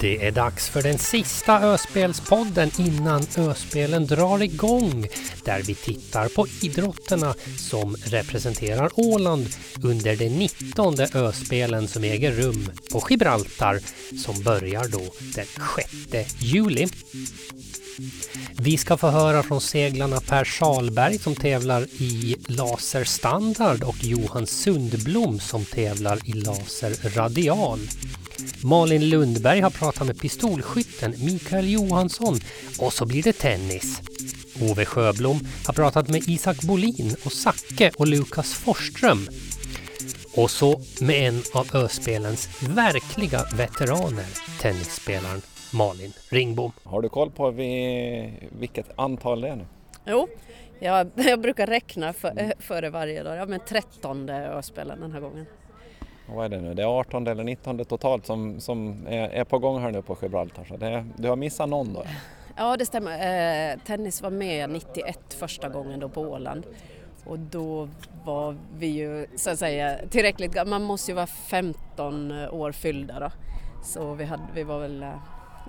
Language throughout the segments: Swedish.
Det är dags för den sista Öspelspodden innan Öspelen drar igång där vi tittar på idrotterna som representerar Åland under de 19 Öspelen som äger rum på Gibraltar som börjar då den 6 juli. Vi ska få höra från seglarna Per Salberg som tävlar i laserstandard och Johan Sundblom som tävlar i laser radial. Malin Lundberg har pratat med pistolskytten Mikael Johansson och så blir det tennis. Ove Sjöblom har pratat med Isak Bolin och Zacke och Lukas Forsström. Och så med en av Öspelens verkliga veteraner, tennisspelaren Malin Ringbom. Har du koll på vilket antal det är nu? Jo, jag, jag brukar räkna för, före varje dag. Ja, men 13 Öspelen den här gången vad är det nu, det är 18 eller 19 totalt som, som är, är på gång här nu på Gibraltar. Så det, du har missat någon då? Ja det stämmer. Eh, tennis var med 91 första gången då på Åland. Och då var vi ju så att säga tillräckligt man måste ju vara 15 år fyllda då. Så vi, hade, vi var väl eh,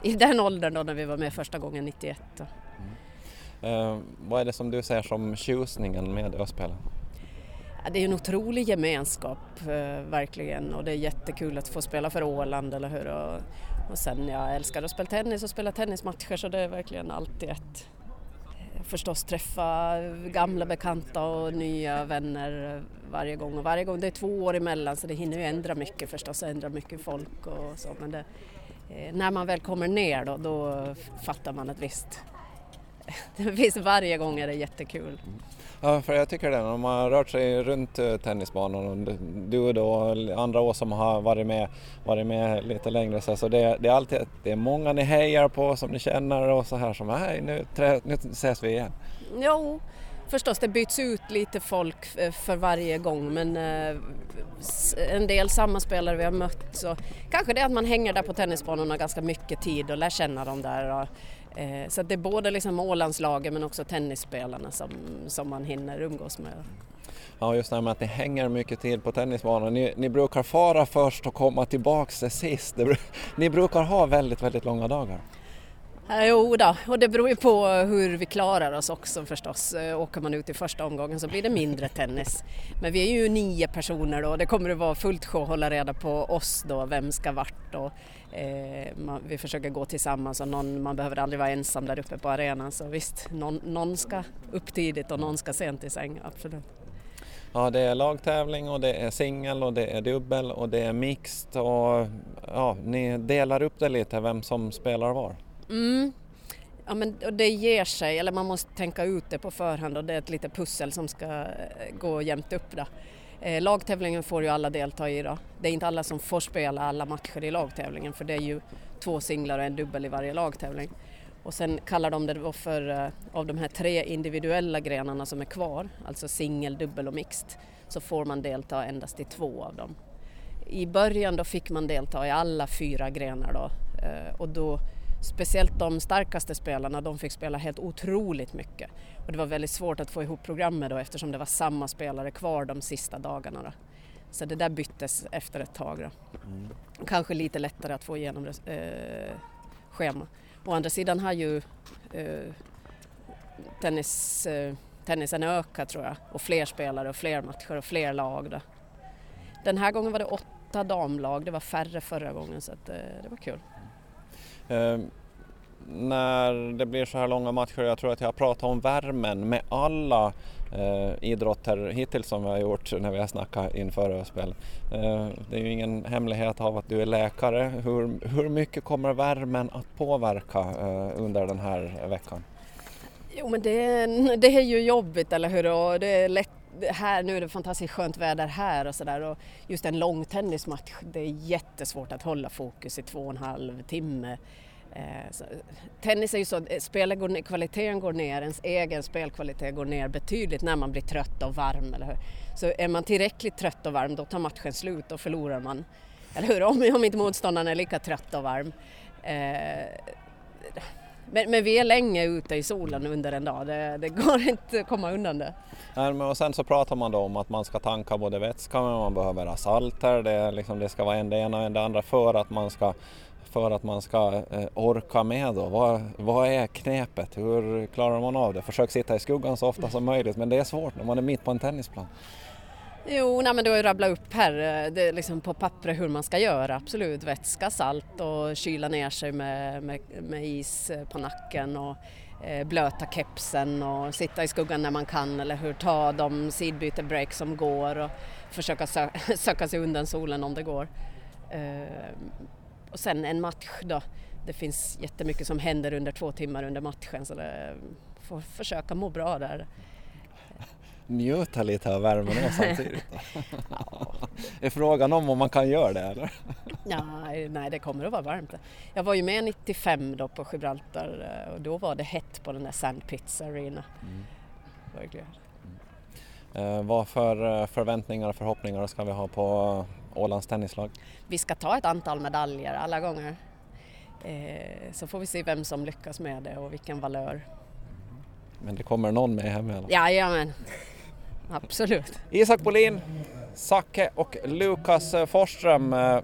i den åldern då när vi var med första gången 91. Mm. Eh, vad är det som du ser som tjusningen med Öspelen? Det är en otrolig gemenskap eh, verkligen och det är jättekul att få spela för Åland, eller hur? Och, och sen jag älskar att spela tennis och spela tennismatcher så det är verkligen alltid ett eh, förstås träffa gamla bekanta och nya vänner varje gång och varje gång det är två år emellan så det hinner ju ändra mycket förstås, ändra mycket folk och så men det, eh, när man väl kommer ner då, då fattar man att visst, visst varje gång är det jättekul. Mm. Ja, för jag tycker det. När man har rört sig runt eh, tennisbanan och du då och andra år som har varit med, varit med lite längre så, det, det, är alltid det är många ni hejar på som ni känner och så här som hej nu, nu ses vi igen. Jo, förstås det byts ut lite folk eh, för varje gång men eh, en del samma spelare vi har mött så kanske det är att man hänger där på tennisbanorna ganska mycket tid och lär känna dem där. Och, Eh, så det är både liksom Ålandslagen men också tennisspelarna som, som man hinner umgås med. Ja, just det här med att ni hänger mycket tid på tennisbanan. Ni, ni brukar fara först och komma tillbaka sist. Ni brukar ha väldigt, väldigt långa dagar. Eh, jo då, och det beror ju på hur vi klarar oss också förstås. Eh, åker man ut i första omgången så blir det mindre tennis. Men vi är ju nio personer då och det kommer att vara fullt sjå att hålla reda på oss då, vem ska vart och eh, man, vi försöker gå tillsammans och någon, man behöver aldrig vara ensam där uppe på arenan så visst, någon, någon ska upp tidigt och någon ska sent i säng, absolut. Ja, det är lagtävling och det är singel och det är dubbel och det är mixed och ja, ni delar upp det lite vem som spelar var. Mm. Ja, men det ger sig, eller man måste tänka ut det på förhand och det är ett litet pussel som ska eh, gå jämnt upp. Då. Eh, lagtävlingen får ju alla delta i då. Det är inte alla som får spela alla matcher i lagtävlingen för det är ju två singlar och en dubbel i varje lagtävling. Och sen kallar de det då för, eh, av de här tre individuella grenarna som är kvar, alltså singel, dubbel och mixed, så får man delta endast i två av dem. I början då fick man delta i alla fyra grenar då eh, och då speciellt de starkaste spelarna, de fick spela helt otroligt mycket. Och det var väldigt svårt att få ihop programmet då eftersom det var samma spelare kvar de sista dagarna. Då. Så det där byttes efter ett tag. Då. Mm. Kanske lite lättare att få igenom eh, schema. Å andra sidan har ju eh, tennis, eh, tennisen ökat tror jag och fler spelare och fler matcher och fler lag. Då. Den här gången var det åtta damlag, det var färre förra gången så att, eh, det var kul. Eh, när det blir så här långa matcher, jag tror att jag har pratat om värmen med alla eh, idrotter hittills som vi har gjort när vi har snackat inför öspel. Eh, det är ju ingen hemlighet av att du är läkare. Hur, hur mycket kommer värmen att påverka eh, under den här veckan? Jo men det, det är ju jobbigt eller hur och det är lätt här nu är det fantastiskt skönt väder här och sådär och just en lång tennismatch det är jättesvårt att hålla fokus i två och en halv timme. Eh, så, tennis är ju så, eh, spelkvaliteten går ner, ens egen spelkvalitet går ner betydligt när man blir trött och varm. Eller hur? Så är man tillräckligt trött och varm då tar matchen slut och förlorar man. Eller hur? Om, om inte motståndaren är lika trött och varm. Eh, men, men, vi är länge ute i solen under en dag, det, det går inte att komma undan det. Nej, men och sen så pratar man då om att man ska tanka både vätska men man behöver ha salter, det, liksom, det ska vara en det ena och en det andra för att man ska för att man ska eh, orka med då? Vad, vad är knepet? Hur klarar man av det? Försök sitta i skuggan så ofta som möjligt men det är svårt när man är mitt på en tennisplan. Jo, nej, men du har ju rabblat upp här eh, det är liksom på pappret hur man ska göra, absolut. Vätska, salt och kyla ner sig med, med, med is eh, på nacken och eh, blöta kepsen och sitta i skuggan när man kan eller hur ta de sidbyte-break som går och försöka sö söka sig undan solen om det går. Eh, och sen en match då, det finns jättemycket som händer under två timmar under matchen så det eh, får försöka må bra där njuta lite av värmen och samtidigt? ja. Är frågan om om man kan göra det eller? ja, nej, det kommer att vara varmt. Jag var ju med 95 då på Gibraltar eh, och då var det hett på den där Sandpits Arena. Mm. Verkligen. Mm. Eh, vad för eh, förväntningar och förhoppningar ska vi ha på Ålands tennislag? Vi ska ta ett antal medaljer alla gånger. Eh, så får vi se vem som lyckas med det och vilken valör. Men det kommer någon med hem i alla fall? Jajamän absolut. Isak Bolin, Zacke och Lukas Forsström. Eh,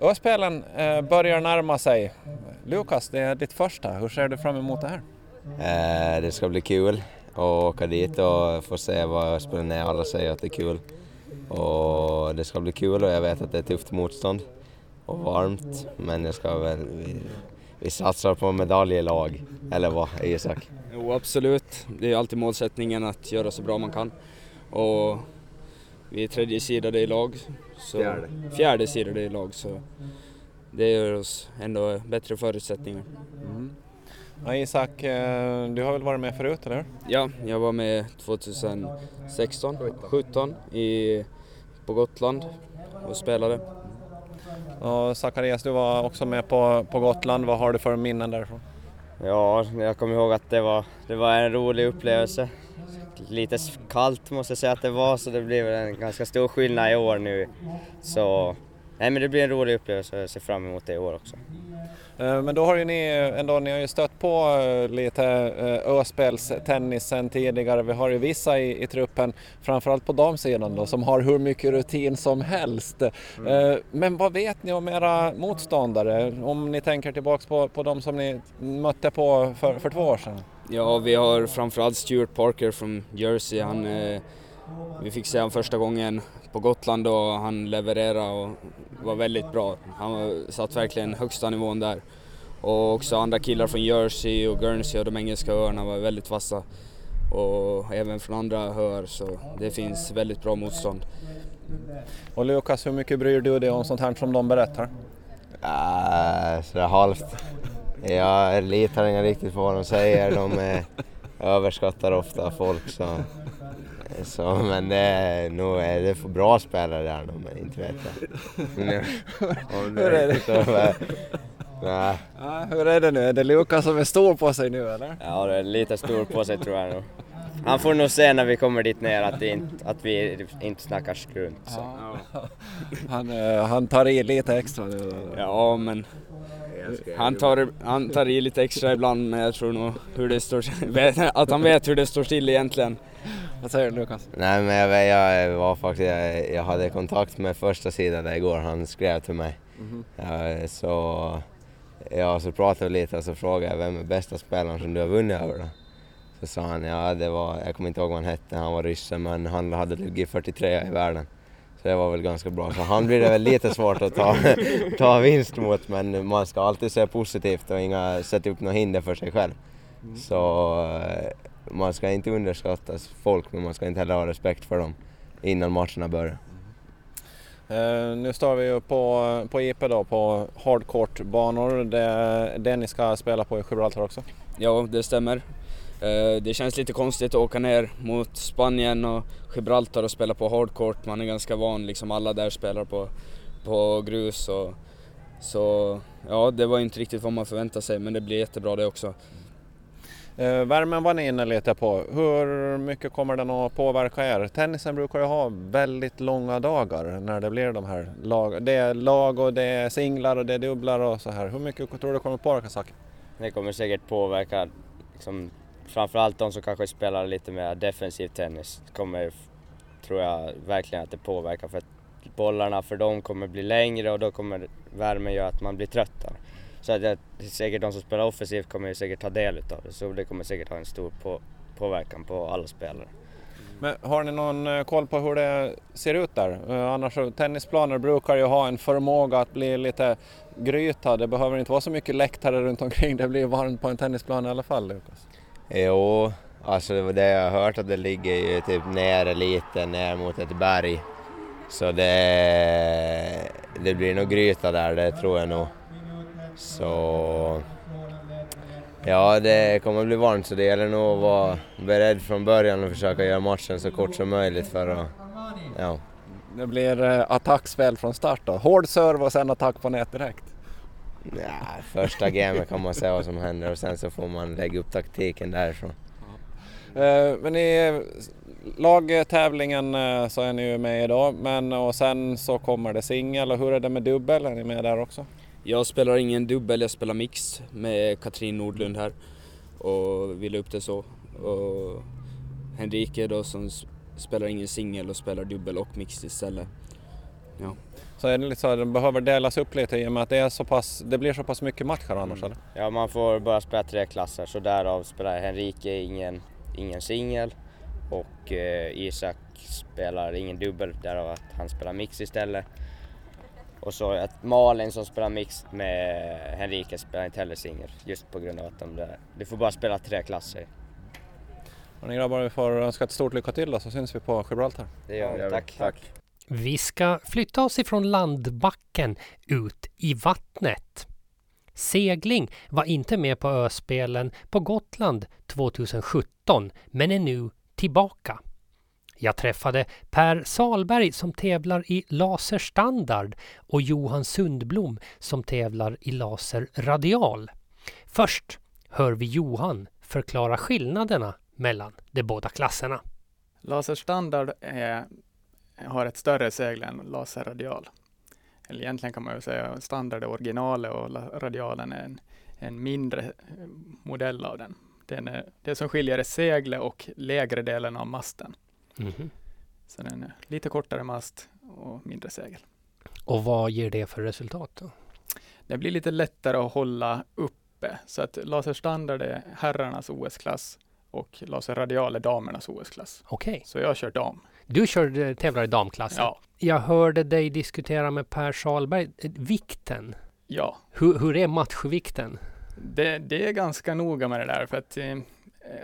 Öspelen eh, börjar närma sig. Lukas, det är ditt första. Hur ser du fram emot det här? Eh, det ska bli kul att åka dit och få se vad Öspelen är. Alla säger att det är kul. Och det ska bli kul och jag vet att det är tufft motstånd och varmt. Men jag ska väl... Vi, satsar på medaljelag, eller vad Isak? Jo, absolut. Det är alltid målsättningen att göra så bra man kan. Och vi är tredje sidade i lag. Så fjärde. Fjärde sidade i lag, så det ger oss ändå bättre förutsättningar. Mm. Ja, Isak, eh, du har väl varit med förut, eller Ja, jag var med 2016, 17 i, på Gotland och spelade. Och Zacharias, du var också med på, på Gotland. Vad har du för minnen därifrån? Ja, jag kommer ihåg att det var, det var en rolig upplevelse. Lite kallt måste jag säga att det var, så det blev en ganska stor skillnad i år nu. Så nej, men det blir en rolig upplevelse och jag ser fram emot det i år också. Eh, men då har ju ni ändå, ni har ju stött på eh, lite eh, öspelstennis sen tidigare. Vi har ju vissa i, i truppen, framförallt på damsidan då, som har hur mycket rutin som helst. Mm. Men vad vet ni om era motståndare? Om ni tänker tillbaks på, på de som ni mötte på för, för två år sedan? Ja, vi har framförallt Stuart Parker från Jersey. Han, vi fick se honom första gången på Gotland och han levererade och var väldigt bra. Han satt verkligen högsta nivån där. Och också andra killar från Jersey och Guernsey och de engelska öarna var väldigt vassa. Och även från andra öar så det finns väldigt bra motstånd. Och Lukas, hur mycket bryr du dig om sånt här som de berättar? Äh, sådär halvt. Jag litar inte riktigt på vad de säger. De överskattar ofta folk så så, men det är nog är det för bra spelare där nog, men inte vet jag. hur är det? Så, nej. Ja, hur är det nu? Är det Lukas som är stor på sig nu eller? Ja, det är lite stor på sig tror jag nog. Han får nog se när vi kommer dit ner att, inte, att vi inte snackar strunt. Ja. Han, eh, han tar i lite extra nu? Ja, men han tar, han tar i lite extra ibland, men jag tror nog hur det står, att han vet hur det står till egentligen. Vad säger du Lukas? Nej men jag, jag var faktiskt, jag, jag, hade kontakt med första sidan där igår, han skrev till mig. Mm -hmm. ja, så, ja, så pratade vi lite och så frågade jag vem är bästa spelaren som du har vunnit över då? Så sa han, ja det var, jag kommer inte ihåg vad han hette, han var rysse men han hade ligger 43 i världen. Så det var väl ganska bra. Så han blir det väl lite svårt att ta, ta vinst mot men man ska alltid se positivt och inga, sätta upp några hinder för sig själv. Mm. Så man ska inte underskatta folk men man ska inte heller ha respekt för dem innan matcherna börjar. Uh, nu står vi ju på, på IP då, på hardcourt-banor. Det, det ni ska spela på i Gibraltar också? Ja, det stämmer. Uh, det känns lite konstigt att åka ner mot Spanien och Gibraltar och spela på hardcourt. Man är ganska van, liksom alla där spelar på, på grus. Och, så ja, det var inte riktigt vad man förväntade sig men det blir jättebra det också. Eh, värmen var ni inne lite på. Hur mycket kommer den att påverka er? Tennisen brukar ju ha väldigt långa dagar när det blir de här lag. Det är lag och det är singlar och det är dubblar och så här. Hur mycket tror du det kommer att påverka saken? Det kommer säkert påverka liksom, framförallt de som kanske spelar lite mer defensiv tennis. Kommer, tror jag verkligen att det påverkar för att bollarna för dem kommer bli längre och då kommer värmen göra att man blir tröttare. Så att jag, säkert de som spelar offensivt kommer ju säkert ta del utav det så det kommer säkert ha en stor på, påverkan på alla spelare. Men har ni någon eh, koll på hur det ser ut där? Eh, annars tennisplaner brukar ju ha en förmåga att bli lite gryta. Det behöver inte vara så mycket läktare runt omkring. Det blir varmt på en tennisplan i alla fall Lukas. Eh, jo, alltså det var det jag har hört att det ligger ju typ nere lite ner mot ett berg. Så det, det blir nog gryta där, det tror jag nog. Så ja, det kommer bli varmt så det gäller nog att vara beredd från början och försöka göra matchen så kort som möjligt för att ja, Det blir eh, attackspel från start då. Hård serve och sen attack på nät direkt ja, första gamet kan man se vad som händer och sen så får man lägga upp taktiken därifrån. Eh, Men i lagtävlingen eh, så är ni ju med idag. Men och sen så kommer det singel och hur är det med dubbel? Är ni med där också? Jag spelar ingen dubbel, jag spelar mix med Katrin Nordlund här och vill upp det så. Och Henrike då som spelar ingen singel och spelar dubbel och mix istället. Ja. Så är det lite så att den behöver delas upp lite i och med att det, är så pass, det blir så pass mycket matcher annars eller? Ja, man får bara spela tre klasser så därav spelar Henrike ingen, ingen singel och eh, Isak spelar ingen dubbel, därav att han spelar mix istället. Och så att Malin som spelar mix med Henrike spelar inte heller singel just på grund av att de där, du får bara spela tre klasser. Och ni grabbar, vi får önska ett stort lycka till då så syns vi på Gibraltar. Det gör vi. Tack. Tack. Vi ska flytta oss ifrån landbacken ut i vattnet. Segling var inte med på öspelen på Gotland 2017 men är nu tillbaka. Jag träffade Per Salberg som tävlar i laserstandard och Johan Sundblom som tävlar i laser radial. Först hör vi Johan förklara skillnaderna mellan de båda klasserna. Laserstandard är, har ett större segel än laserradial. Eller egentligen kan man ju säga standard är originalet och radialen är en, en mindre eh, modell av den. den är, det som skiljer är seglet och lägre delen av masten. Mhm. Så den är lite kortare mast och mindre segel. Och vad ger det för resultat då? Det blir lite lättare att hålla uppe. Så att laserstandard är herrarnas OS-klass och laserradial är damernas OS-klass. Okej, Så jag kör dam. Du kör, eh, tävlar i damklassen. Ja, Jag hörde dig diskutera med Per Salberg, eh, vikten. ja. Hur, hur är matchvikten? Det, det är ganska noga med det där för att eh,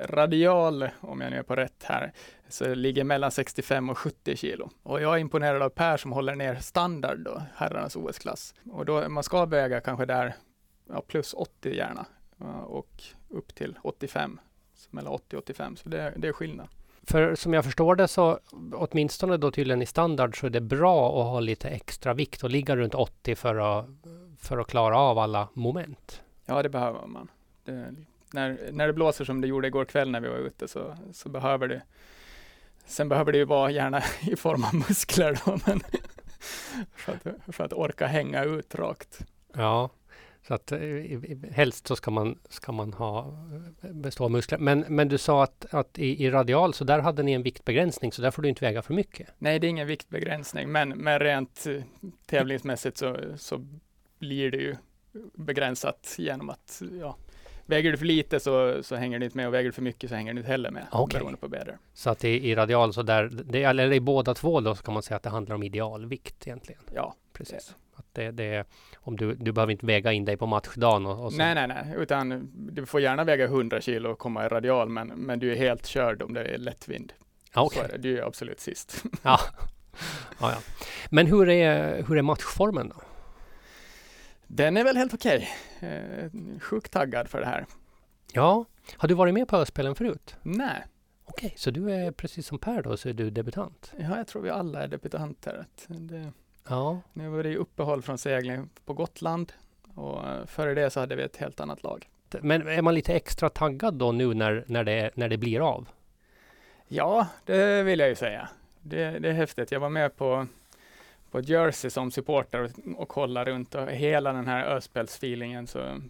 radial, om jag nu är på rätt här, så ligger mellan 65 och 70 kilo. Och jag är imponerad av Per som håller ner standard då, herrarnas OS-klass. Och då, man ska väga kanske där, ja, plus 80 gärna, och upp till 85, så mellan 80 och 85, så det, det är skillnad. För som jag förstår det så åtminstone då tydligen i standard så är det bra att ha lite extra vikt och ligga runt 80 för att, för att klara av alla moment. Ja, det behöver man. Det, när, när det blåser som det gjorde igår kväll när vi var ute så, så behöver det Sen behöver det ju vara gärna i form av muskler då, men för, att, för att orka hänga ut rakt. Ja, så att eh, helst så ska man, ska man ha eh, bestå av muskler. Men, men du sa att, att i, i radial så där hade ni en viktbegränsning så där får du inte väga för mycket. Nej, det är ingen viktbegränsning, men, men rent eh, tävlingsmässigt så, så blir det ju begränsat genom att ja, väger du för lite så, så hänger det inte med och väger du för mycket så hänger det inte heller med. Okej. Beroende på väder. Så att i, i radial så där, det, eller i båda två då så kan man säga att det handlar om idealvikt egentligen. Ja, Precis. Det, det, om du, du behöver inte väga in dig på matchdagen och, och så. nej, nej, nej, utan du får gärna väga 100 kilo och komma i radial, men, men du är helt körd om det är lättvind. Ja, Så okej. är det. Du är absolut sist. Ja. ja, ja. Men hur är, hur är matchformen då? Den är väl helt okej. Eh, sjukt taggad för det här. Ja, har du varit med på Öspelen förut? Nej, Okej, så du är precis som Per då, så är du debutant? ja, jag tror vi alla är debutanter. Det, Ja, nu var det ju uppehåll från segling på Gotland och eh, före det så hade vi ett helt annat lag. men är man lite extra taggad då nu när, när, det, när det blir av? Ja, det vill jag ju säga. Det, det är häftigt. Jag var med på, på Jersey som supporter och, och kollade runt och hela den här öspelsfeelingen så,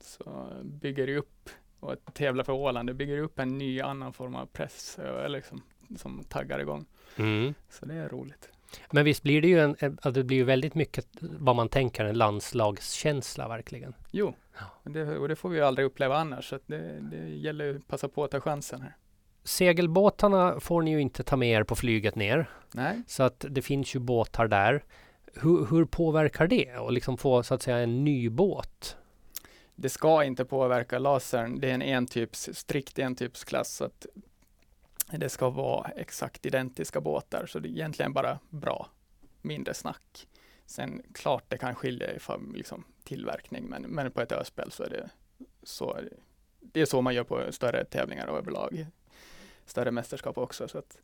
så bygger det upp och att tävla för Åland, det bygger upp en ny annan form av press eh, liksom, som taggar igång. Mm. Så det är roligt. Men visst blir det ju en, en- att det blir ju väldigt mycket vad man tänker en landslagskänsla verkligen. Jo, och det, och det får vi ju aldrig uppleva annars. Så att det, det gäller ju att passa på att ta chansen här. Segelbåtarna får ni ju inte ta med er på flyget ner. Nej, Så att det finns ju båtar där. Hur, hur påverkar det? Och liksom få så att säga en ny båt? det ska inte påverka lasern. Det är en entyps, strikt entypsklass. Så att det ska vara exakt identiska båtar. Så det är egentligen bara bra. Mindre snack. Sen klart det kan skilja i liksom, tillverkning, men, men på ett öspel så är det så. Är det, det är så man gör på större tävlingar och överlag. Större mästerskap också. Så att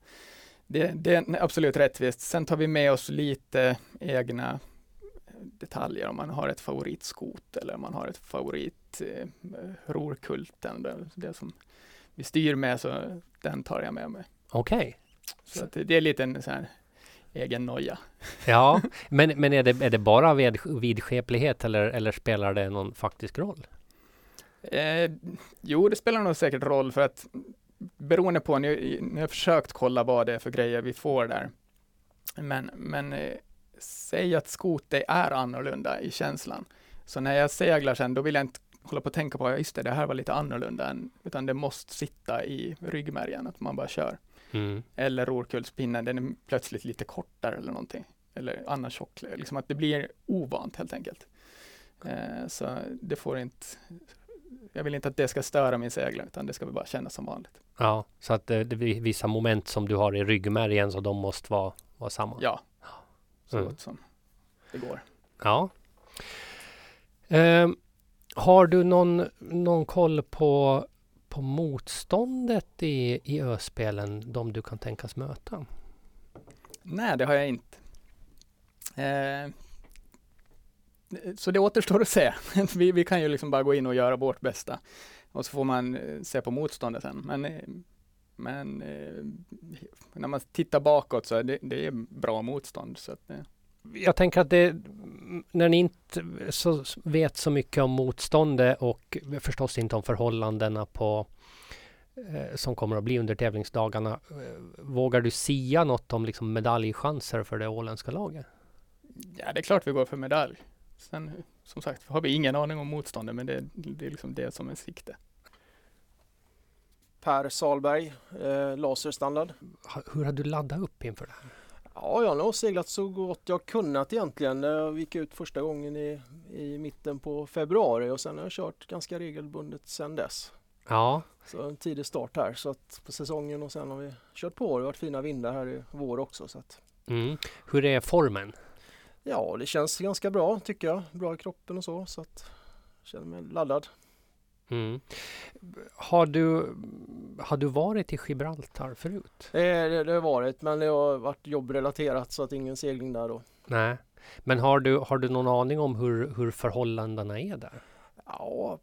det, det är absolut rättvist. Sen tar vi med oss lite egna detaljer om man har ett favoritskot eller om man har ett favorit eh, rorkulten. Det, det som vi styr med så den tar jag med mig. Okej. Så att det, det är lite en sån här egen noja. Ja, men, men är, det, är det bara ved, vidskeplighet eller, eller spelar det någon faktisk roll? Eh, jo, det spelar nog säkert roll för att beroende på, ni, ni har försökt kolla vad det är för grejer vi får där. Men, men eh, säg att skoter är annorlunda i känslan. Så när jag seglar sen, då vill jag inte hålla på och tänka på, just det, det här var lite annorlunda, än, utan det måste sitta i ryggmärgen, att man bara kör. Mm. Eller rorkullspinnen, den är plötsligt lite kortare eller någonting. Eller annan tjock, liksom att det blir ovant helt enkelt. Eh, så det får inte, jag vill inte att det ska störa min segling, utan det ska bara kännas som vanligt. Ja, så att det, det blir vissa moment som du har i ryggmärgen så de måste vara, vara samma. Ja, så Mm. gott som det går. Ja. Ehm, har du någon, någon koll på, på motståndet i, i öspelen, de du kan tänkas möta? Nej, det har jag inte. Eh, så det återstår att se. vi, vi kan ju liksom bara gå in och göra vårt bästa. Och så får man eh, se på motståndet sen. Men, eh, men eh, när man tittar bakåt så är det, det är bra motstånd. Så att, eh, Jag tänker att det, när ni inte så vet så mycket om motståndet och förstås inte om förhållandena på eh, som kommer att bli under tävlingsdagarna. eh, Vågar du sia något om liksom medaljchanser för det åländska laget? ja, det är klart vi går för medalj. Sen som sagt har vi ingen aning om motståndet, men det, det är liksom det som är sikte. Per Salberg, eh, laserstandard. Hur har du laddat upp inför det här? Ja, jag har nog seglat så gott jag kunnat egentligen. Jag gick ut första gången i, i mitten på februari och sen har jag kört ganska regelbundet sedan dess. Ja, Så en tidig start här så att på säsongen och sen har vi kört på. Det har varit fina vindar här i vår också. Så att, mm. hur är formen? ja, det känns ganska bra tycker jag. Bra i kroppen och så. Så att jag känner mig laddad. Mm. Har, du, har du varit i Gibraltar förut? Det, det, det har varit men det har varit jobbrelaterat så att ingen segling där då. Nej. Men har du, har du någon aning om hur, hur förhållandena är där? Ja,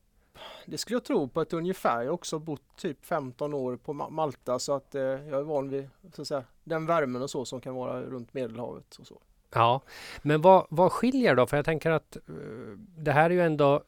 det skulle jag tro på ett ungefär. Jag har också bott typ 15 år på Ma- Malta så att eh, jag är van vid så att säga, den värmen och så som kan vara runt Medelhavet och så. Ja, men vad, vad skiljer då? För jag tänker att eh, det här är ju ändå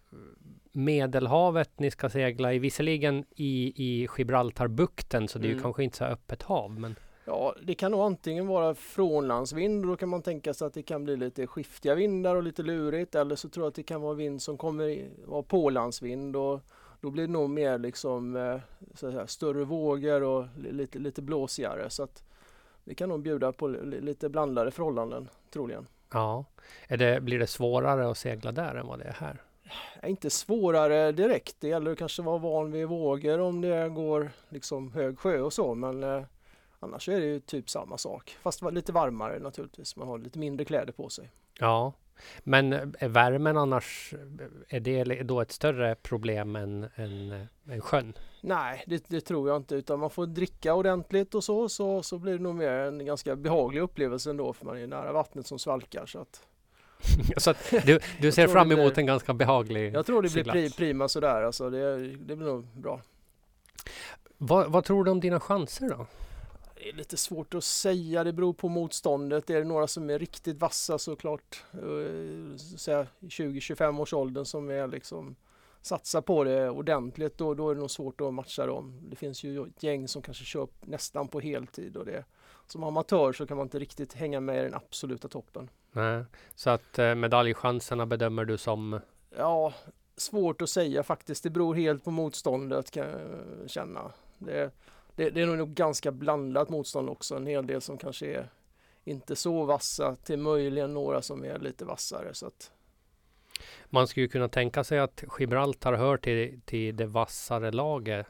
Medelhavet ni ska segla i, visserligen i, i Gibraltarbukten, så det är ju Mm. kanske inte så öppet hav. Men Ja, det kan nog antingen vara frånlandsvind då kan man tänka sig att det kan bli lite skiftiga vindar och lite lurigt eller så tror jag att det kan vara vind som kommer vara pålandsvind och då blir det nog mer liksom eh, säga, större vågor och li- lite, lite blåsigare så att det kan nog bjuda på li- lite blandade förhållanden troligen. ja, är det, blir det svårare att segla där än vad det är här? Är inte svårare direkt. Det gäller att kanske vara van vid vågor om det går liksom hög sjö och så men eh, annars är det ju typ samma sak. Fast lite varmare naturligtvis. Man har lite mindre kläder på sig. Ja, men är värmen annars, är det då ett större problem än, än, än sjön? Nej, det, det tror jag inte utan man får dricka ordentligt och så, så så blir det nog mer en ganska behaglig upplevelse ändå för man är nära vattnet som svalkar. Så att så du, du ser fram det blir- emot en ganska behaglig jag tror det blir pri, prima sådär. Alltså det, det blir nog bra. Vad, vad tror du om dina chanser då? Det är lite svårt att säga, det beror på motståndet. Är det några som är riktigt vassa såklart, eh, så att säga, i 20-25 års åldern som är liksom satsar på det ordentligt, då, då är det nog svårt att matcha dem. Det finns ju ett gäng som kanske kör nästan på heltid och det som amatör så kan man inte riktigt hänga med i den absoluta toppen. Nej. Så att eh, medaljchanserna bedömer du som? Ja, svårt att säga faktiskt. Det beror helt på motståndet kan jag känna. Det, det, det är nog ganska blandat motstånd också. En hel del som kanske är inte så vassa till möjligen några som är lite vassare. Så att... Man skulle kunna tänka sig att Gibraltar hör till, till det vassare laget.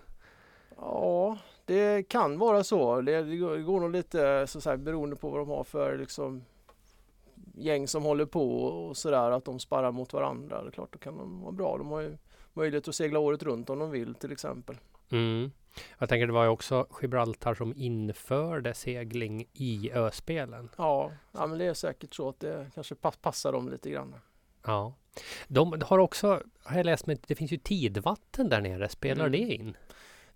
Ja, det kan vara så. Det, det går, det går nog lite så här, beroende på vad de har för liksom, gäng som håller på och sådär att de sparrar mot varandra. Det är klart, då kan de vara bra. De har ju möjlighet att segla året runt om de vill till exempel. Mm. Jag tänker det var ju också Gibraltar som införde segling i öspelen. Ja, ja men det är säkert så att det kanske passar dem lite grann. Ja. De har också, har jag läst med, det finns ju tidvatten där nere. Spelar mm. det in?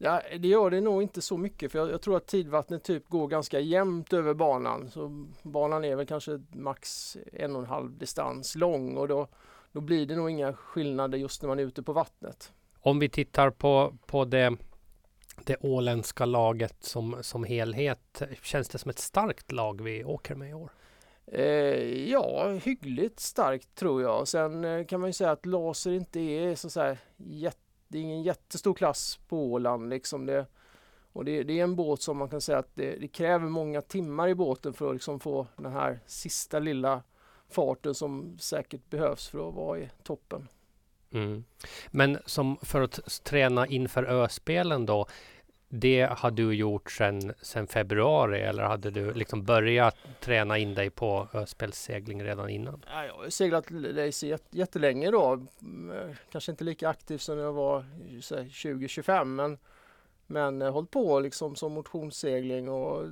Ja, det gör det nog inte så mycket för jag, jag, tror att tidvattnet typ går ganska jämnt över banan. Så banan är väl kanske max en och en halv distans lång och då, då blir det nog inga skillnader just när man är ute på vattnet. Om vi tittar på, på det, det åländska laget som, som helhet. Känns det som ett starkt lag vi åker med i år? Eh, ja, hyggligt starkt tror jag. Sen eh, kan man ju säga att laser inte är så, så här jätte det är ingen jättestor klass på Åland. Liksom det, och det, det, är en båt som man kan säga att det, det, kräver många timmar i båten för att liksom få den här sista lilla farten som säkert behövs för att vara i toppen. Mm. Men som för att träna inför öspelen då, det har du gjort sedan sen februari eller hade du liksom börjat träna in dig på öspelssegling redan innan? Ja, jag har seglat race jättelänge då. Mm, kanske inte lika aktiv som jag var 20-25 men men hållit på liksom som motionssegling och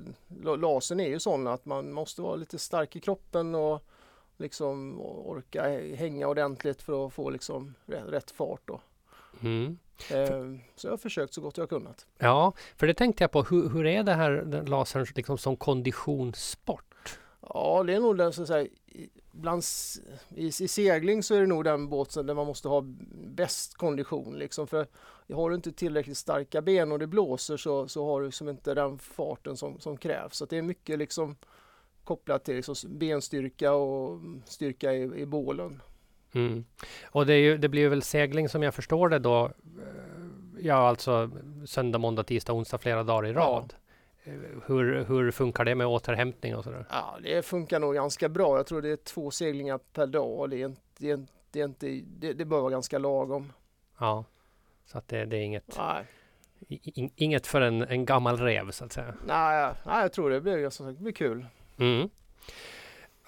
lasen är ju sån att man måste vara lite stark i kroppen och liksom orka hänga ordentligt för att få liksom rätt fart då. Mm. Eh, så jag har försökt så gott jag kunnat. Ja, för det tänkte jag på. Hur, hur är det här lasern liksom som konditionssport? Ja, det är nog den att säga, bland, i, i, segling så är det nog den båten där man måste ha bäst kondition. Liksom, för har du inte tillräckligt starka ben och det blåser så, så har du liksom inte den farten som, som krävs. Så det är mycket liksom kopplat till liksom benstyrka och styrka i, i bålen. Mm. Och det, ju, det, blir väl segling som jag förstår det då. Eh, ja, alltså söndag, måndag, tisdag, onsdag flera dagar i rad. Ja. Eh, hur, hur funkar det med återhämtning och sådär? Ja, det funkar nog ganska bra. Jag tror det är två seglingar per dag. Det, är inte, det, är, det, är inte, det, det bör vara ganska lagom. Ja, så att det, det är inget, nej. inget för en, en gammal rev så att säga. Nej, nej jag tror det blir, som sagt, blir kul. Mm.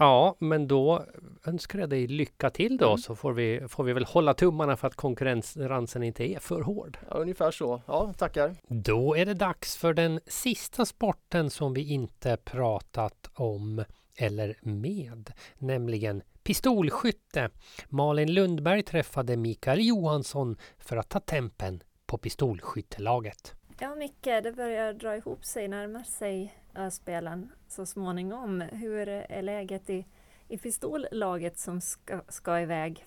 Ja, men då önskar jag dig lycka till då mm. så får vi, får vi väl hålla tummarna för att konkurrensen inte är för hård. Ja, ungefär så. Ja, tackar. Då är det dags för den sista sporten som vi inte pratat om eller med, nämligen pistolskytte. Malin Lundberg träffade Mikael Johansson för att ta tempen på pistolskyttelaget. Ja, Micke, det börjar dra ihop sig, närma sig Öspelen så småningom. Hur är läget i, i pistollaget som ska, ska iväg?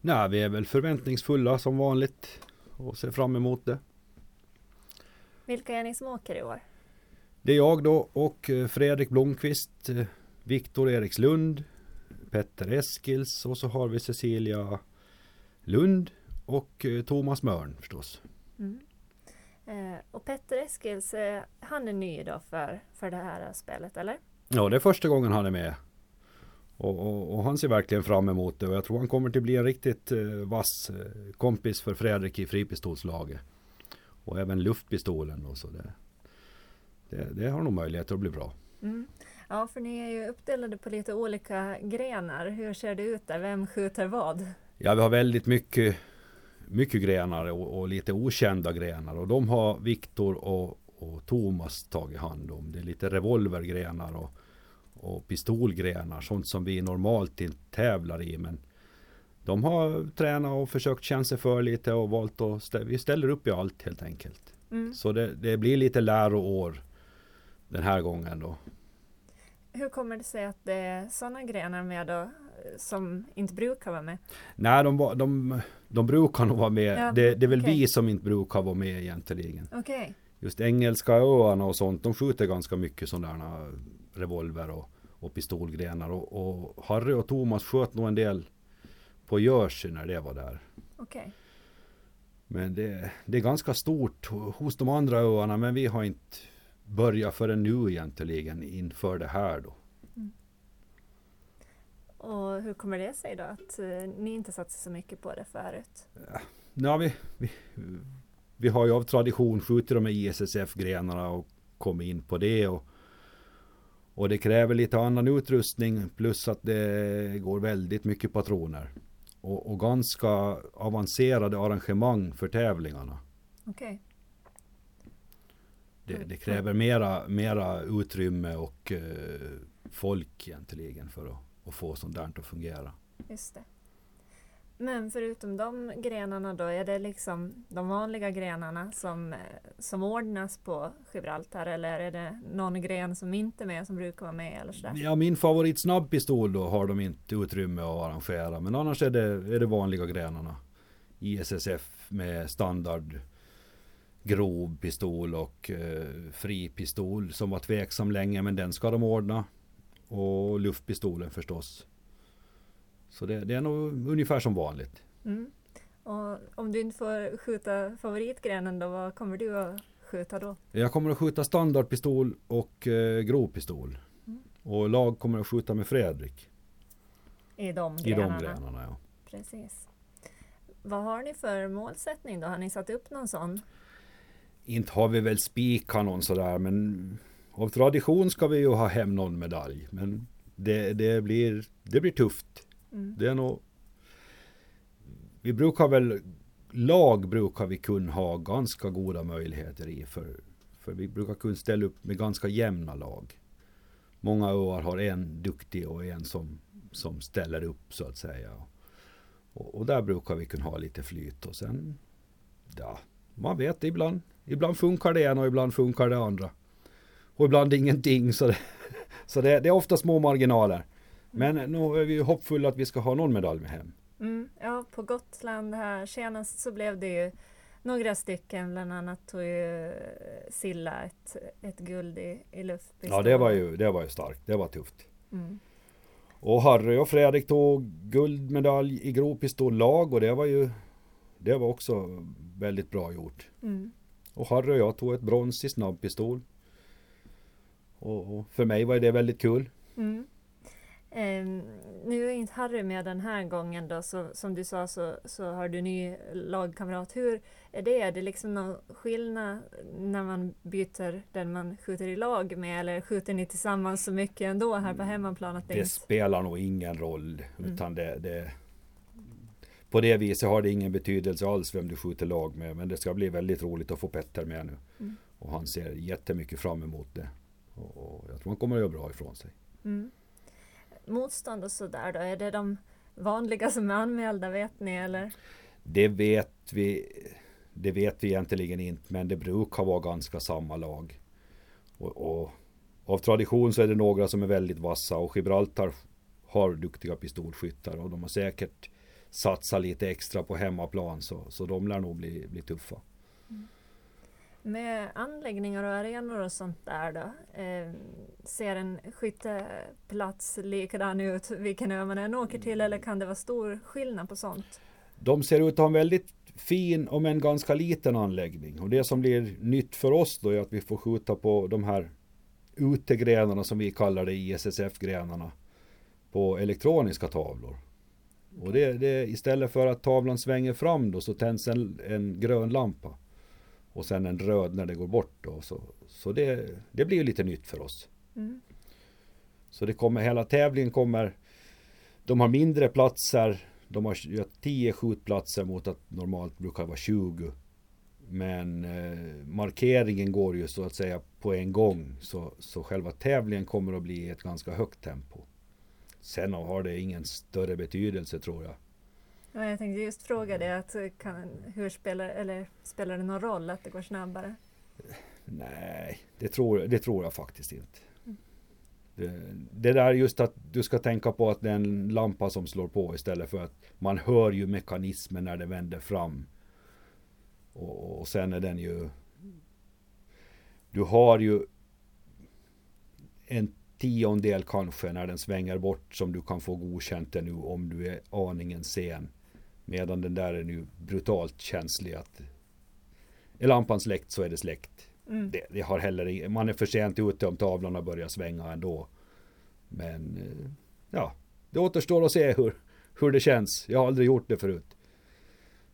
Nej, vi är väl förväntningsfulla som vanligt och ser fram emot det. Vilka är ni som åker i år? Det är jag då och eh, Fredrik Blomqvist, eh, Viktor Erikslund, Petter Eskils och så har vi Cecilia Lund och eh, Thomas Mörn förstås. Mm. Eh, och Petter Eskils, eh, han är ny då för, för det här spelet, eller? Ja, det är första gången han är med. Och, och, och, han ser verkligen fram emot det och jag tror han kommer till bli en riktigt eh, vass eh, kompis för Fredrik i fripistolslaget. Och även luftpistolen och så. Det, det, det har nog möjlighet att bli bra. Mm. Ja, för ni är ju uppdelade på lite olika grenar. Hur ser det ut där? Vem skjuter vad? Ja, vi har väldigt mycket mycket grenar och, och, lite okända grenar och de har Viktor och, och Thomas tagit hand om. Det är lite revolvergrenar och, och pistolgrenar, sånt som vi normalt inte tävlar i. Men de har tränat och försökt känna sig för lite och valt att stä vi ställer upp i allt helt enkelt. Mm. Så det, det blir lite läroår den här gången då. Hur kommer det sig att det är sådana grenar med då, som inte brukar vara med? Nej, de, de, de brukar nog vara med. Ja, det, det, är väl okay. vi som inte brukar vara med egentligen. Okay. just engelska öarna och sånt, de skjuter ganska mycket sådana revolver och, och pistolgrenar. Och, och, Harry och Thomas sköt nog en del på Jersey när det var där. Okej. Men det, det är ganska stort hos de andra öarna, men vi har inte börjat förrän nu egentligen inför det här då. Och hur kommer det sig då att eh, ni inte satsat så mycket på det förut? Ja, vi, vi, vi har ju av tradition skjutit de här ISSF-grenarna och kommit in på det. Och, och det kräver lite annan utrustning plus att det går väldigt mycket patroner. Och, och ganska avancerade arrangemang för tävlingarna. Okej. Det, det kräver mera, mera utrymme och eh, folk egentligen för att, att få sånt där att fungera. Just det. Men förutom de grenarna då, är det liksom de vanliga grenarna som, eh, som ordnas på Gibraltar eller är det någon gren som inte är med som brukar vara med eller sådär? Ja, min favorit snabbpistol då har de inte utrymme att arrangera. Men annars är det, är det vanliga grenarna. ISSF med standard grov pistol och eh, fri pistol som var tveksam länge men den ska de ordna. Och luftpistolen förstås. Så det, det är nog ungefär som vanligt. Mm. Och om du inte får skjuta favoritgrenen då, vad kommer du att skjuta då? Jag kommer att skjuta standardpistol och eh, grov pistol. Mm. Och lag kommer att skjuta med Fredrik. I de I grenarna? de grenarna ja. Precis. Vad har ni för målsättning då? Har ni satt upp någon sån? Inte har vi väl spikkanon sådär men av tradition ska vi ju ha hem någon medalj. Men det, det, blir, det blir tufft. Mm. Det är nog... Vi brukar väl... Lag brukar vi kunna ha ganska goda möjligheter i. För, för vi brukar kunna ställa upp med ganska jämna lag. Många öar har en duktig och en som, som ställer upp så att säga. Och, och där brukar vi kunna ha lite flyt. Och sen... Ja, man vet ibland. Ibland funkar det ena och ibland funkar det andra. Och ibland ingenting. Så det, så det, det är ofta små marginaler. Men nu är vi hoppfulla att vi ska ha någon medalj med hem. Mm, ja, på Gotland här senast så blev det ju några stycken, bland annat tog ju Silla ett, ett guld i, i luftpistol. Ja, det var, ju, det var ju starkt. Det var tufft. Mm. Och Harry och Fredrik tog guldmedalj i grovpistollag och det var ju Det var också väldigt bra gjort. Mm. Och Harry och jag tog ett brons i snabbpistol. Och, och för mig var det väldigt kul. Mm. Ehm, nu är inte Harry med den här gången då, så som du sa så, så har du ny lagkamrat. Hur är det? Är det liksom någon skillnad när man byter den man skjuter i lag med eller skjuter ni tillsammans så mycket ändå här på hemmaplan? Att det Det inte... spelar nog ingen roll. Mm. Utan det, det, på det viset har det ingen betydelse alls vem du skjuter lag med. Men det ska bli väldigt roligt att få Petter med nu. Mm. Och han ser jättemycket fram emot det. Och, jag tror han kommer att göra bra ifrån sig. Mm. Motstånd och sådär då, är det de vanliga som är anmälda vet ni eller? Det vet vi Det vet vi egentligen inte men det brukar vara ganska samma lag. Och, och av tradition så är det några som är väldigt vassa och Gibraltar har duktiga pistolskyttar och de har säkert satsat lite extra på hemmaplan så, så de lär nog bli, bli tuffa. Med anläggningar och arenor och sånt där då? Eh, ser en skytteplats likadan ut vilken ö man än åker till eller kan det vara stor skillnad på sånt? De ser ut att ha en väldigt fin om en ganska liten anläggning. Och det som blir nytt för oss då är att vi får skjuta på de här utegrenarna som vi kallar det, ISSF-grenarna. På elektroniska tavlor. Och det, det, istället för att tavlan svänger fram då så tänds en, en grön lampa. Och sen en röd när det går bort då. Så, så det, det blir ju lite nytt för oss. Mm. Så det kommer, hela tävlingen kommer De har mindre platser De har 10 skjutplatser mot att normalt brukar vara 20 Men eh, markeringen går ju så att säga på en gång så, så själva tävlingen kommer att bli ett ganska högt tempo Sen har det ingen större betydelse tror jag Ja, jag tänkte just fråga det, att eh, kan, hur spelar, eller spelar det någon roll att det går snabbare? Nej, det tror, det tror jag faktiskt inte. Det, det där just att du ska tänka på att det är en lampa som slår på istället för att man hör ju mekanismen när det vänder fram. Och, och sen är den ju... du har ju en tiondel kanske när den svänger bort som du kan få godkänt nu om du är aningen sen. Medan den där är nu brutalt känslig att är lampan släckt så är det släckt. Mm. Det, det, har heller man är för sent ute om tavlorna börjar svänga ändå. Men eh, ja, det återstår att se hur, hur det känns. Jag har aldrig gjort det förut.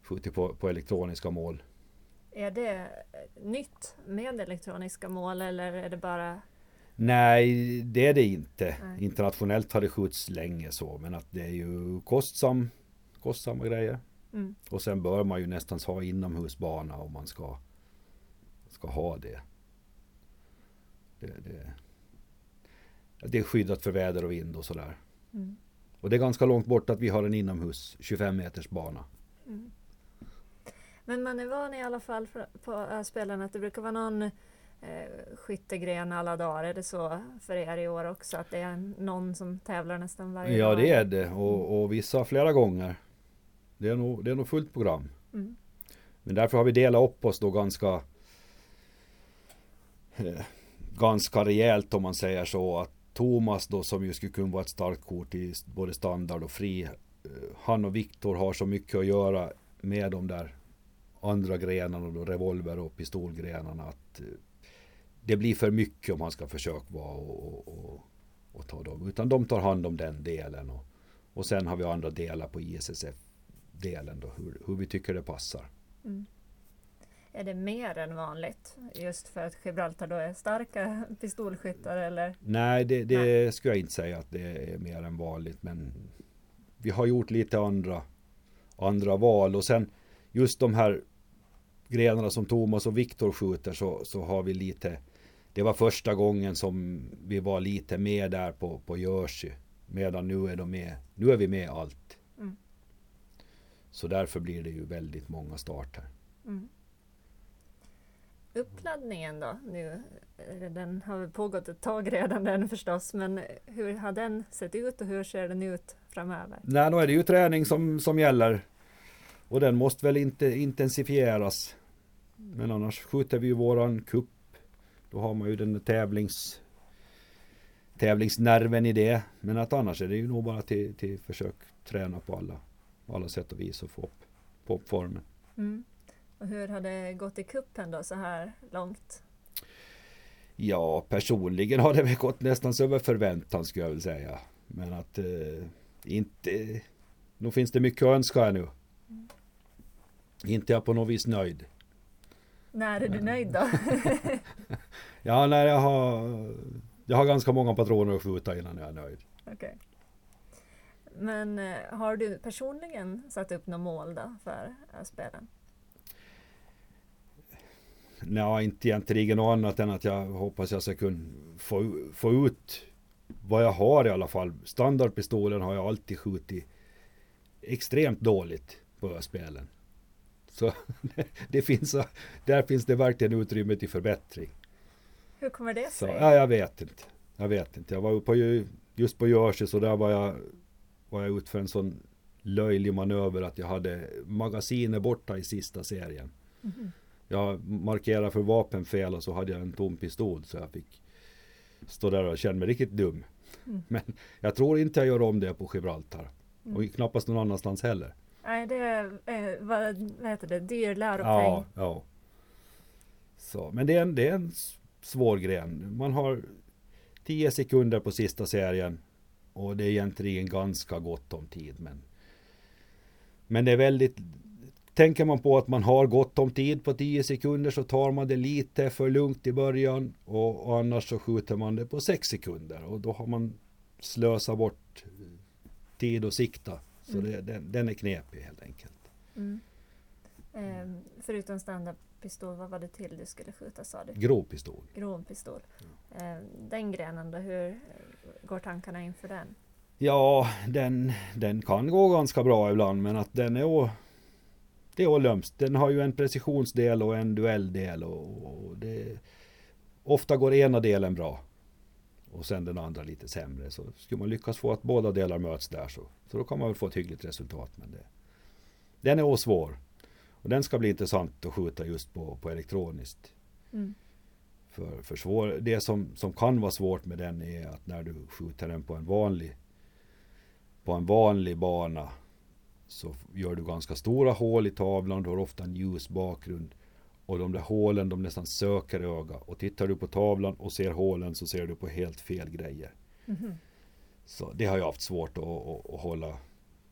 Skjutit på, på elektroniska mål. Är det nytt med elektroniska mål eller är det bara Nej, det är det inte. Nej. Internationellt har det skjuts länge så, men att det är ju kostsam, kostsamma grejer. Mm. Och sen bör man ju nästan ha inomhusbana om man ska, ska ha det. Det, det. det är skyddat för väder och vind och sådär. Mm. Och det är ganska långt bort att vi har en inomhus 25 meters bana. Mm. Men man är van i alla fall på öspelen att det brukar vara någon eh, skyttegren alla dagar. Är det så för er i år också? Att det är någon som tävlar nästan varje Ja dag? det är det och, och vissa flera gånger. Det är nog, det är nog fullt program. Mm. Men därför har vi delat upp oss då ganska eh, ganska rejält om man säger så. Att Thomas då som ju skulle kunna vara ett starkt kort i både standard och fri. eh, Han och Viktor har så mycket att göra med de där andra grenarna då revolver och pistolgrenarna att eh, det blir för mycket om han ska försöka vara och, och, och, ta dem. Utan de tar hand om den delen. Och, och sen har vi andra delar på ISSF-delen då, hur, hur vi tycker det passar. Mm. Är det mer än vanligt? Just för att Gibraltar då är starka pistolskyttar eller? Nej, det, det skulle jag inte säga att det är mer än vanligt. Men vi har gjort lite andra, andra val. Och sen just de här grenarna som Thomas och Viktor skjuter så, så har vi lite Det var första gången som vi var lite med där på, på Jersey. Medan nu är de med. Nu är vi med allt. Mm. Så därför blir det ju väldigt många starter. Mm. Uppladdningen då? Nu, eh, den har pågått ett tag redan den förstås, men hur har den sett ut och hur ser den ut framöver? Nej, då är det ju träning som, som gäller. Och den måste väl inte intensifieras. Men annars skjuter vi ju våran kupp. Då har man ju den tävlings tävlingsnerven i det. Men att annars är det ju nog bara till, till försök träna på alla, alla sätt och vis och få upp, få upp formen. Mm. Och hur har det gått i kuppen då så här långt? Ja, personligen har det väl gått nästan över förväntan skulle jag vilja säga. Men att eh, inte... Nog finns det mycket att önska här nu. Inte är jag på något vis nöjd. När är du nöjd då? Ja, nej, jag har... Jag har ganska många patroner att skjuta innan jag är nöjd. Okej. Men eh, har du personligen satt upp något mål då för eh, spelen? Nej, inte egentligen något annat än att jag hoppas jag ska kunna få, få ut vad jag har i alla fall. Standardpistolen har jag alltid skjutit extremt dåligt på spelen. Så det finns, där finns det verkligen utrymme till förbättring. Hur kommer det Så, sig? ja, jag vet inte. Jag vet inte. Jag var på, ju- just på Jersey så där var jag, var jag ut för en sån löjlig manöver att jag hade magasinet borta i sista serien. Mhm. Jag markerade för vapenfel och så hade jag en tom pistol så jag fick stå där och känna mig riktigt dum. Mm. Men jag tror inte jag gör om det på Gibraltar. Mm. Och knappast någon annanstans heller. Nej, det är, eh, vad, vad heter det, dyr läropeng. Ja, ja. Så, men det är, en, det är en svår gren. Man har 10 sekunder på sista serien. Och det är egentligen ganska gott om tid. Men, men det är väldigt... Tänker man på att man har gott om tid på 10 sekunder så tar man det lite för lugnt i början. Och, och annars så skjuter man det på 6 sekunder. Och då har man slösat bort tid och sikta. Så Mm. det, den, den är knepig helt enkelt. Mm. Ehm, förutom standardpistol, vad var det till du skulle skjuta sa du? Grov pistol. Grov pistol. Ehm, den grenen då, hur går tankarna inför den? Ja, den, den kan gå ganska bra ibland men att den är å, det är lömskt. Den har ju en precisionsdel och en duelldel och, och det, ofta går ena delen bra och sen den andra lite sämre. Så skulle man lyckas få att båda delar möts där så, så då kan man väl få ett hyggligt resultat. Men det, den är svår. Och den ska bli intressant att skjuta just på, på elektroniskt. Mm. För, för svår, det som, som kan vara svårt med den är att när du skjuter den på en vanlig på en vanlig bana så gör du ganska stora hål i tavlan, du har ofta en ljus bakgrund och de där hålen de nästan söker öga och tittar du på tavlan och ser hålen så ser du på helt fel grejer. Mhm. Så det har jag haft svårt att, att, att hålla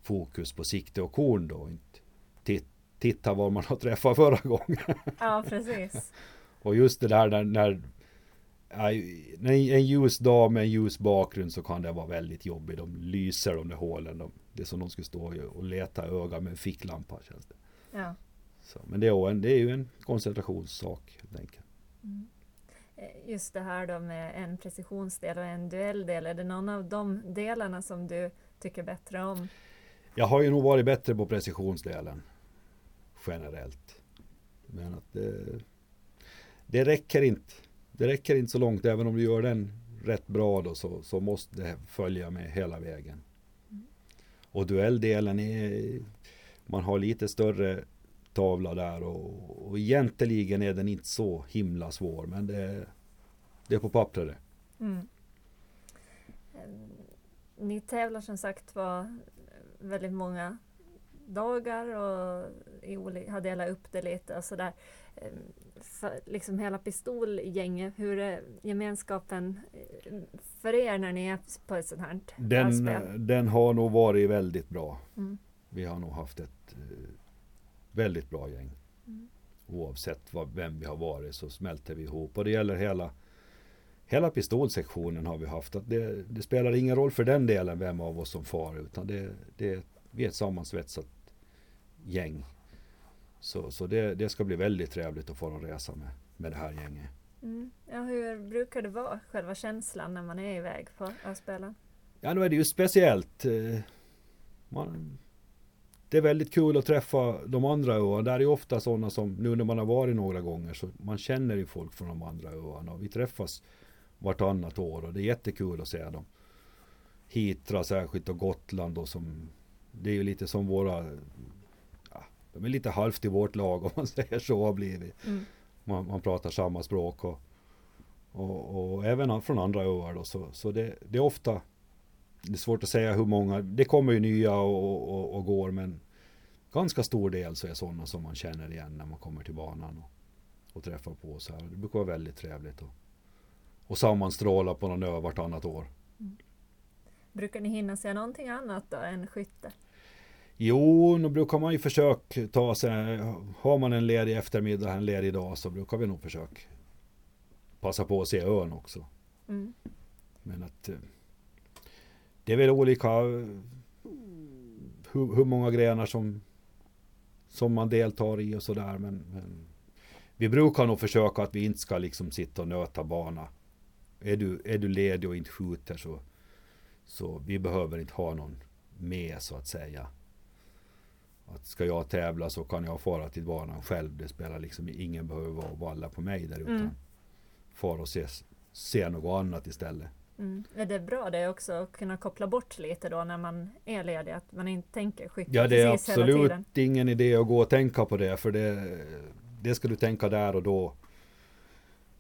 fokus på sikte och korn då. Inte tit- titta var man har träffat förra gången. Ja, precis. Och just det där när, när, när en ljus dag med en ljus bakgrund så kan det vara väldigt jobbigt. De lyser de där hålen. De, det är som de skulle stå och leta öga med en ficklampa känns det. Ja. Så, men det är, en, det är ju en koncentrationssak helt enkelt. Mm. Eh, Just det här då med en precisionsdel och en duelldel, är det någon av de delarna som du tycker bättre om? Jag har ju nog varit bättre på precisionsdelen generellt. Men att det, det räcker inte. Det räcker inte så långt. Även om du gör den rätt bra då så, så måste det följa med hela vägen. Och duelldelen är man har lite större tavla där och, och egentligen är den inte så himla svår men det, det är på pappret det. Mm. Ehm, ni tävlar som sagt var väldigt många dagar och i har delat upp det lite och sådär. Ehm, Eh, liksom hela pistolgänget, hur är gemenskapen eh, för er när ni är på ett sånt här Den, rollspel? den har nog varit väldigt bra. Mm. Vi har nog haft ett eh, väldigt bra gäng. Mm. Oavsett vad, vem vi har varit så smälter vi ihop. Och det gäller hela Hela pistolsektionen har vi haft. Att det, det spelar ingen roll för den delen vem av oss som far. Utan det, det, vi är ett sammansvetsat gäng. Så, så det, det ska bli väldigt trevligt att få en resa med, med det här gänget. Mm. Ja, hur brukar det vara, själva känslan när man är iväg på öspelen? Ja, nu är det ju speciellt. eh, Man, det är väldigt kul att träffa de andra öarna. Där är ju ofta sådana som, nu när man har varit några gånger, så man känner ju folk från de andra öarna. Och vi träffas vartannat år och det är jättekul att se dem. Hitra särskilt och Gotland då som, det är ju lite som våra, de är lite halvt i vårt lag om man säger så har blivit. Mm. Man, man pratar samma språk och, och, och även från andra öar då. Så, så det, det är ofta det är svårt att säga hur många, det kommer ju nya och, och, och går men ganska stor del så är sådana som man känner igen när man kommer till banan och, och träffar på så här. Det brukar vara väldigt trevligt och, och sammanstråla på någon ö vartannat år. Brukar ni hinna se någonting annat då än skytte? Jo, nu brukar man ju försöka ta sig, har man en ledig eftermiddag, en ledig dag så brukar vi nog försöka passa på att se ön också. Mm. Men att eh, det är väl olika eh, hur, hur många grenar som, som man deltar i och sådär. Men, men vi brukar nog försöka att vi inte ska liksom sitta och nöta bana. Är du, är du ledig och inte skjuter så, så vi behöver inte ha någon med så att säga. Att ska jag tävla så kan jag fara till banan själv. Det spelar liksom ingen behöver vara och valla på mig där utan Mm. fara och se, se något annat istället. Mm. Är det bra det också att kunna koppla bort lite då när man är ledig? Att man inte tänker skytte Ja, det är absolut ingen idé att gå och tänka på det, för det, det ska du tänka där och då.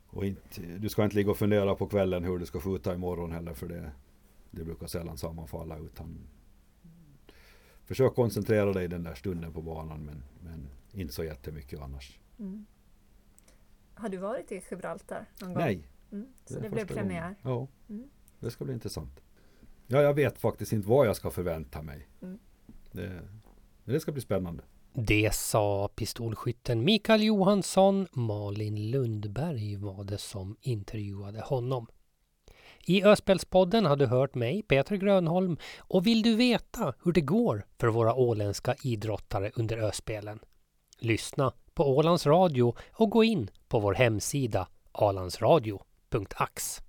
Och inte, du ska inte ligga och fundera på kvällen hur du ska skjuta imorgon heller, för det, det brukar sällan sammanfalla. Utan försök koncentrera dig den där stunden på banan, men, men inte så jättemycket annars. Mm. Har du varit i Gibraltar någon gång? Nej. Mm. Så är det, blev premiär? gången. Ja, Mm. det ska bli intressant. Ja, jag vet faktiskt inte vad jag ska förvänta mig. Mm. Det, det ska bli spännande. Det sa pistolskytten Mikael Johansson. Malin Lundberg var det som intervjuade honom. I Öspelspodden har du hört mig, Peter Grönholm, och vill du veta hur det går för våra åländska idrottare under Öspelen? Lyssna på Ålands Radio och gå in på vår hemsida alandsradio.ax.